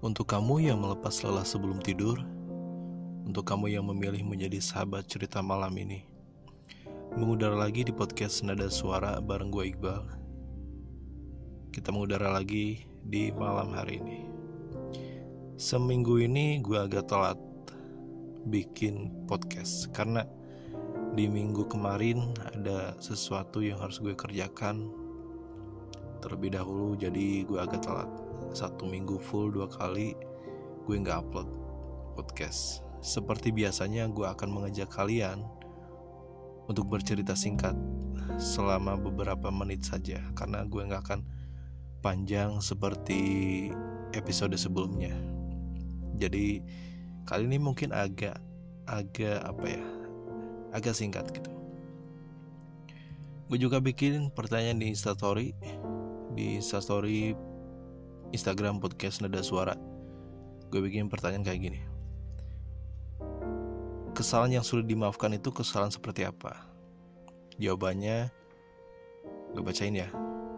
Untuk kamu yang melepas lelah sebelum tidur, untuk kamu yang memilih menjadi sahabat cerita malam ini, mengudara lagi di podcast Nada Suara bareng gue Iqbal. Kita mengudara lagi di malam hari ini. Seminggu ini gue agak telat bikin podcast karena di minggu kemarin ada sesuatu yang harus gue kerjakan terlebih dahulu jadi gue agak telat satu minggu full dua kali gue nggak upload podcast. Seperti biasanya gue akan mengajak kalian untuk bercerita singkat selama beberapa menit saja karena gue nggak akan panjang seperti episode sebelumnya. Jadi kali ini mungkin agak agak apa ya agak singkat gitu. Gue juga bikin pertanyaan di instastory di instastory Instagram podcast nada suara gue bikin pertanyaan kayak gini kesalahan yang sulit dimaafkan itu kesalahan seperti apa jawabannya gue bacain ya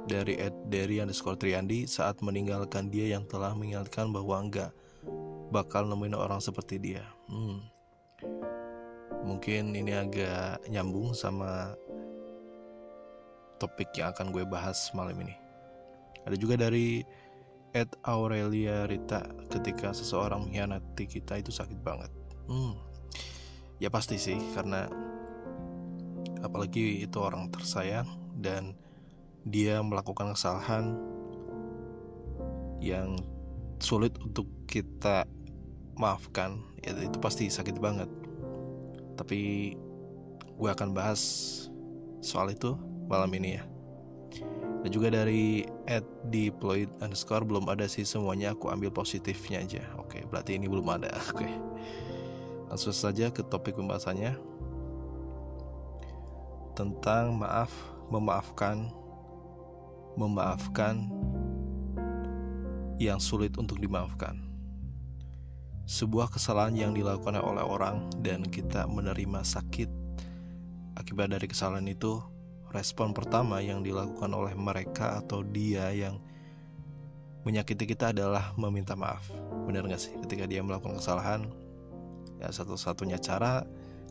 dari Ed dari underscore Triandi saat meninggalkan dia yang telah mengingatkan bahwa enggak bakal nemuin orang seperti dia. Hmm. Mungkin ini agak nyambung sama topik yang akan gue bahas malam ini. Ada juga dari Ed Aurelia Rita ketika seseorang mengkhianati kita itu sakit banget. Hmm. Ya pasti sih karena apalagi itu orang tersayang dan dia melakukan kesalahan yang sulit untuk kita maafkan ya itu pasti sakit banget tapi gue akan bahas soal itu malam ini ya dan juga dari at deployed underscore belum ada sih semuanya. Aku ambil positifnya aja. Oke berarti ini belum ada. Oke. Langsung saja ke topik pembahasannya. Tentang maaf memaafkan memaafkan yang sulit untuk dimaafkan. Sebuah kesalahan yang dilakukan oleh orang dan kita menerima sakit akibat dari kesalahan itu respon pertama yang dilakukan oleh mereka atau dia yang menyakiti kita adalah meminta maaf benar gak sih ketika dia melakukan kesalahan ya satu-satunya cara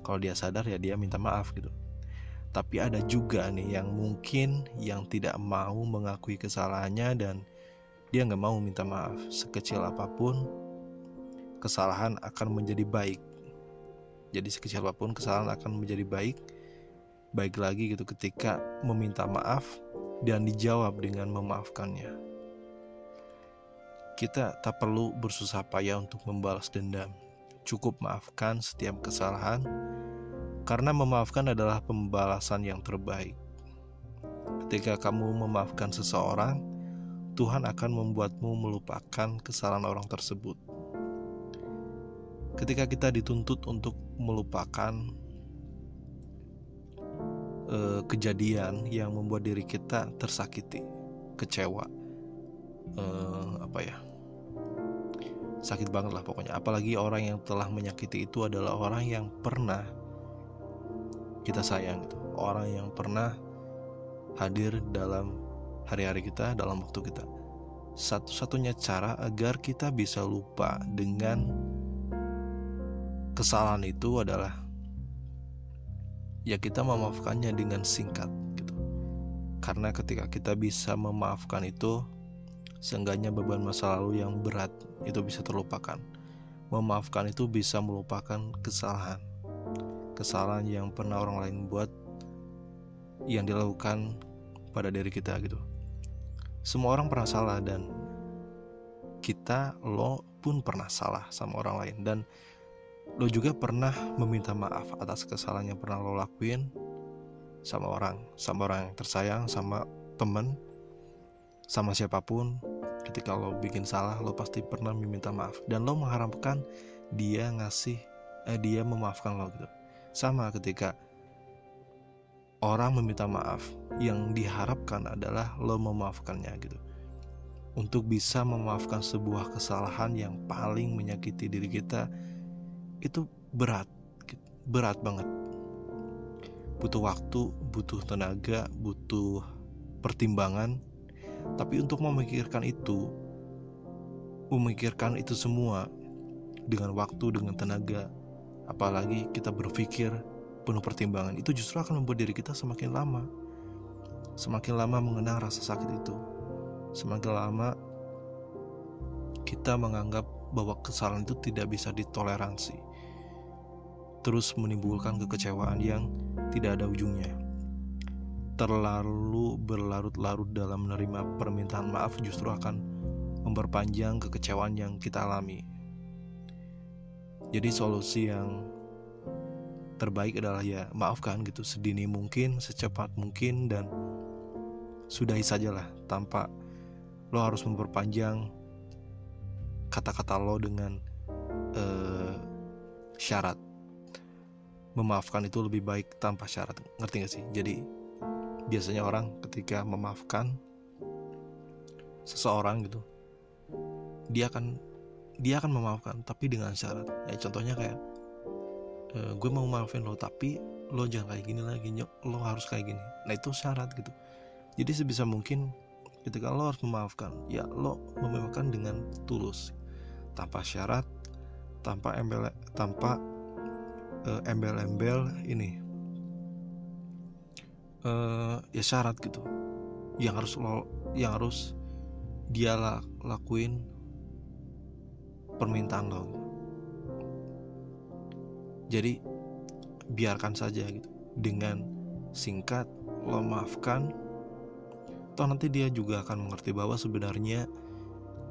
kalau dia sadar ya dia minta maaf gitu tapi ada juga nih yang mungkin yang tidak mau mengakui kesalahannya dan dia nggak mau minta maaf sekecil apa pun kesalahan akan menjadi baik. Jadi sekecil apa pun kesalahan akan menjadi baik. Baik lagi gitu ketika meminta maaf dan dijawab dengan memaafkannya. Kita tak perlu bersusah payah untuk membalas dendam. Cukup maafkan setiap kesalahan karena memaafkan adalah pembalasan yang terbaik. Ketika kamu memaafkan seseorang, Tuhan akan membuatmu melupakan kesalahan orang tersebut ketika kita dituntut untuk melupakan uh, kejadian yang membuat diri kita tersakiti, kecewa, uh, apa ya, sakit banget lah pokoknya. Apalagi orang yang telah menyakiti itu adalah orang yang pernah kita sayang, gitu. orang yang pernah hadir dalam hari-hari kita, dalam waktu kita. Satu-satunya cara agar kita bisa lupa dengan kesalahan itu adalah ya kita memaafkannya dengan singkat gitu. Karena ketika kita bisa memaafkan itu seenggaknya beban masa lalu yang berat itu bisa terlupakan. Memaafkan itu bisa melupakan kesalahan. Kesalahan yang pernah orang lain buat yang dilakukan pada diri kita gitu. Semua orang pernah salah dan kita lo pun pernah salah sama orang lain dan Lo juga pernah meminta maaf atas kesalahan yang pernah lo lakuin sama orang, sama orang yang tersayang, sama temen, sama siapa pun. Ketika lo bikin salah, lo pasti pernah meminta maaf dan lo mengharapkan dia ngasih, eh, dia memaafkan lo gitu. Sama ketika orang meminta maaf, yang diharapkan adalah lo memaafkannya gitu. Untuk bisa memaafkan sebuah kesalahan yang paling menyakiti diri kita, itu berat berat banget. Butuh waktu butuh tenaga butuh pertimbangan. Tapi untuk memikirkan itu memikirkan itu semua dengan waktu, dengan tenaga, apalagi kita berpikir penuh pertimbangan, itu justru akan membuat diri kita semakin lama, semakin lama mengenang rasa sakit itu, semakin lama kita menganggap bahwa kesalahan itu tidak bisa ditoleransi, terus menimbulkan kekecewaan yang tidak ada ujungnya. Terlalu berlarut-larut dalam menerima permintaan maaf justru akan memperpanjang kekecewaan yang kita alami. Jadi solusi yang terbaik adalah ya maafkan gitu sedini mungkin, secepat mungkin dan sudahi sajalah tanpa lo harus memperpanjang kata-kata lo dengan uh, syarat. Memaafkan itu lebih baik tanpa syarat, ngerti gak sih? Jadi biasanya orang ketika memaafkan seseorang gitu dia akan dia akan memaafkan tapi dengan syarat. Ya contohnya kayak e, gue mau maafin lo tapi lo jangan kayak gini lagi lo harus kayak gini. Nah itu syarat gitu. Jadi sebisa mungkin ketika lo harus memaafkan ya lo memaafkan dengan tulus tanpa syarat tanpa embel tanpa uh, embel-embel ini. Uh, ya syarat gitu. Yang harus lo yang harus dia lakuin permintaan lo. Jadi biarkan saja gitu. Dengan singkat lo maafkan toh nanti dia juga akan mengerti bahwa sebenarnya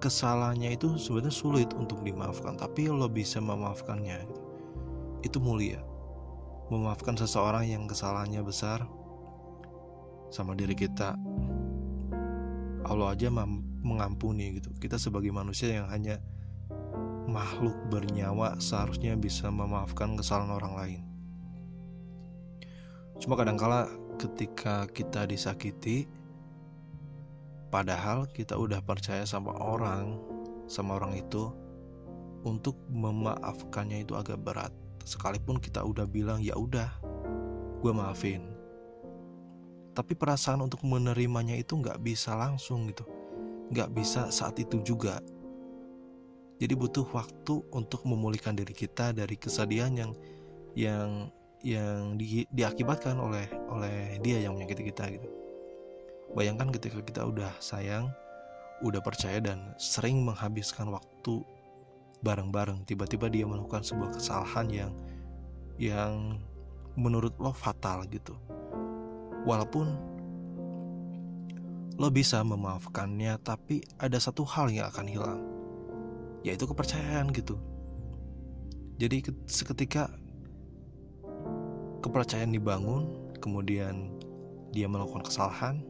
kesalahannya itu sebenarnya sulit untuk dimaafkan. Tapi lo bisa memaafkannya gitu. Itu mulia memaafkan seseorang yang kesalahannya besar sama diri kita Allah aja mengampuni gitu kita sebagai manusia yang hanya makhluk bernyawa seharusnya bisa memaafkan kesalahan orang lain. Cuma kadangkala ketika kita disakiti, padahal kita udah percaya sama orang, sama orang itu, untuk memaafkannya itu agak berat. Sekalipun kita udah bilang ya udah, gue maafin. Tapi perasaan untuk menerimanya itu nggak bisa langsung gitu, nggak bisa saat itu juga jadi butuh waktu untuk memulihkan diri kita dari kesedihan yang yang yang di, diakibatkan oleh oleh dia yang menyakiti kita gitu. Bayangkan ketika kita udah sayang, udah percaya dan sering menghabiskan waktu bareng-bareng, tiba-tiba dia melakukan sebuah kesalahan yang yang menurut lo fatal gitu. Walaupun lo bisa memaafkannya, tapi ada satu hal yang akan hilang yaitu kepercayaan gitu. Jadi seketika kepercayaan dibangun kemudian dia melakukan kesalahan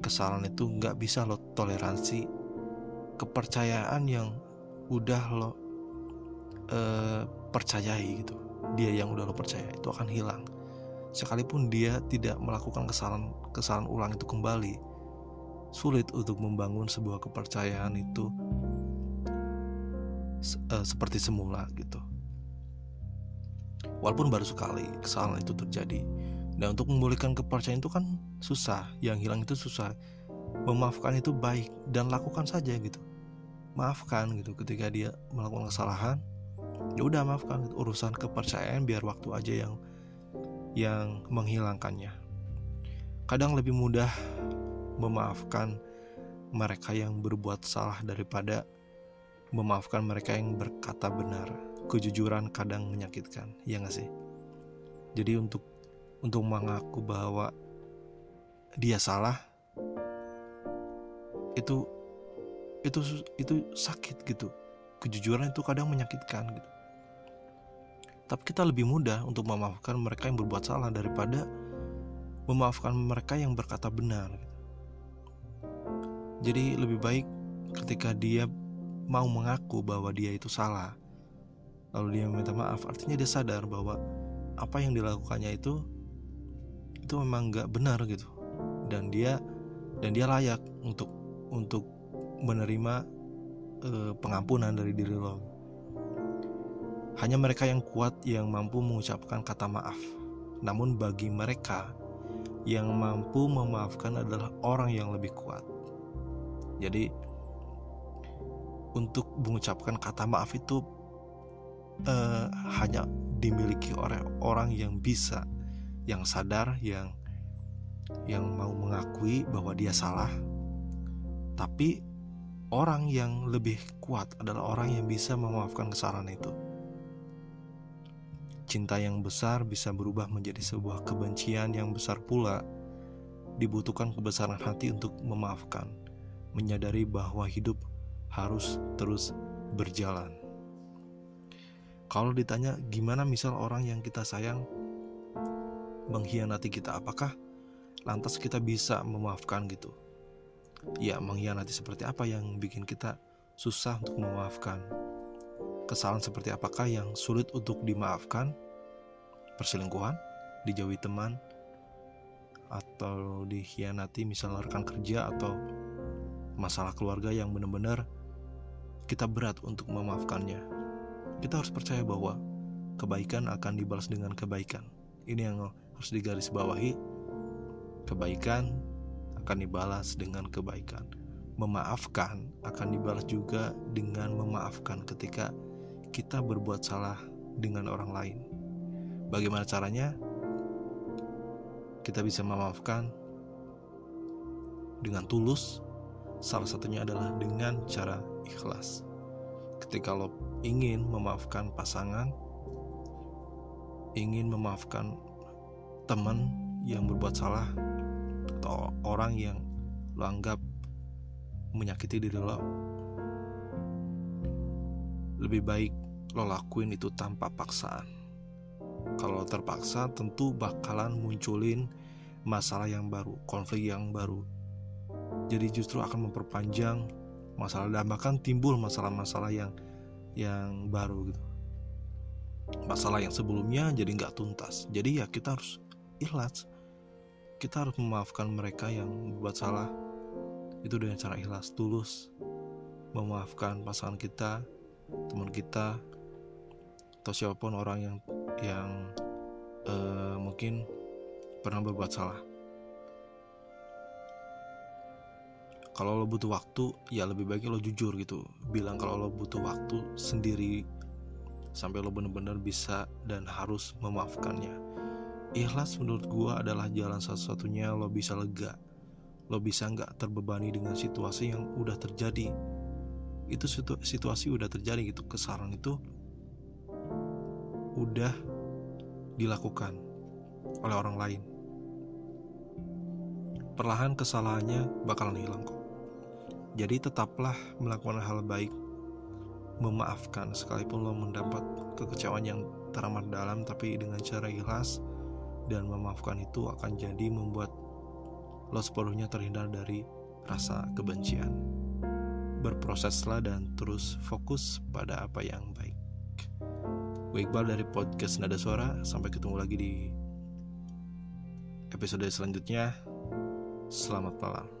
kesalahan itu nggak bisa lo toleransi. Kepercayaan yang udah lo uh, percayai gitu dia yang udah lo percaya itu akan hilang sekalipun dia tidak melakukan kesalahan kesalahan ulang itu kembali sulit untuk membangun sebuah kepercayaan itu uh, seperti semula gitu. Walaupun baru sekali kesalahan itu terjadi. Dan untuk memulihkan kepercayaan itu kan susah, yang hilang itu susah. Memaafkan itu baik dan lakukan saja gitu. Maafkan gitu ketika dia melakukan kesalahan. Ya udah maafkan gitu. urusan kepercayaan biar waktu aja yang yang menghilangkannya. Kadang lebih mudah memaafkan mereka yang berbuat salah daripada memaafkan mereka yang berkata benar. Kejujuran kadang menyakitkan, ya gak sih? Jadi untuk untuk mengaku bahwa dia salah itu itu itu sakit gitu. Kejujuran itu kadang menyakitkan gitu. Tapi kita lebih mudah untuk memaafkan mereka yang berbuat salah daripada memaafkan mereka yang berkata benar. Gitu. Jadi lebih baik ketika dia mau mengaku bahwa dia itu salah lalu dia meminta maaf artinya dia sadar bahwa apa yang dilakukannya itu itu memang nggak benar gitu dan dia dan dia layak untuk untuk menerima uh, pengampunan dari diri lo. Hanya mereka yang kuat yang mampu mengucapkan kata maaf. Namun bagi mereka yang mampu memaafkan adalah orang yang lebih kuat. Jadi untuk mengucapkan kata maaf itu uh, hanya dimiliki oleh orang yang bisa, yang sadar, yang yang mau mengakui bahwa dia salah. Tapi orang yang lebih kuat adalah orang yang bisa memaafkan kesalahan itu. Cinta yang besar bisa berubah menjadi sebuah kebencian yang besar pula. Dibutuhkan kebesaran hati untuk memaafkan, menyadari bahwa hidup harus terus berjalan. Kalau ditanya gimana misal orang yang kita sayang mengkhianati kita, apakah lantas kita bisa memaafkan gitu? Ya, mengkhianati seperti apa yang bikin kita susah untuk memaafkan? Kesalahan seperti apakah yang sulit untuk dimaafkan? Perselingkuhan, dijauhi teman, atau dikhianati misalnya rekan kerja atau masalah keluarga yang benar-benar kita berat untuk memaafkannya kita harus percaya bahwa kebaikan akan dibalas dengan kebaikan. Ini yang harus digarisbawahi. Kebaikan akan dibalas dengan kebaikan. Memaafkan akan dibalas juga dengan memaafkan ketika kita berbuat salah dengan orang lain. Bagaimana caranya? Kita bisa memaafkan dengan tulus. Salah satunya adalah dengan cara ikhlas. Ketika lo ingin memaafkan pasangan, ingin memaafkan teman yang berbuat salah orang yang lo anggap menyakiti diri lo, lebih baik lo lakuin itu tanpa paksaan. Kalau terpaksa tentu bakalan munculin masalah yang baru, konflik yang baru. Jadi justru akan memperpanjang masalah dan bahkan timbul masalah-masalah yang yang baru gitu masalah yang sebelumnya jadi nggak tuntas jadi ya kita harus ikhlas kita harus memaafkan mereka yang membuat salah. Itu dengan cara ikhlas tulus memaafkan pasangan kita teman kita atau siapa pun orang yang yang uh, mungkin pernah berbuat salah. Kalau lo butuh waktu ya lebih baik lo jujur gitu. Bilang kalau lo butuh waktu sendiri sampai lo bener-bener bisa dan harus memaafkannya ikhlas menurut gue adalah jalan satu-satunya lo bisa lega. Lo bisa nggak terbebani dengan situasi yang udah terjadi. Itu situ situasi udah terjadi gitu kesalahan itu udah dilakukan oleh orang lain. Perlahan kesalahannya bakalan hilang kok. Jadi tetaplah melakukan hal baik, memaafkan sekalipun lo mendapat kekecewaan yang teramat dalam tapi dengan cara ikhlas dan memaafkan itu akan jadi membuat lo sepenuhnya terhindar dari rasa kebencian. Berproseslah dan terus fokus pada apa yang baik. Gue Iqbal dari podcast Nada Suara. Sampai ketemu lagi di episode selanjutnya. Selamat malam.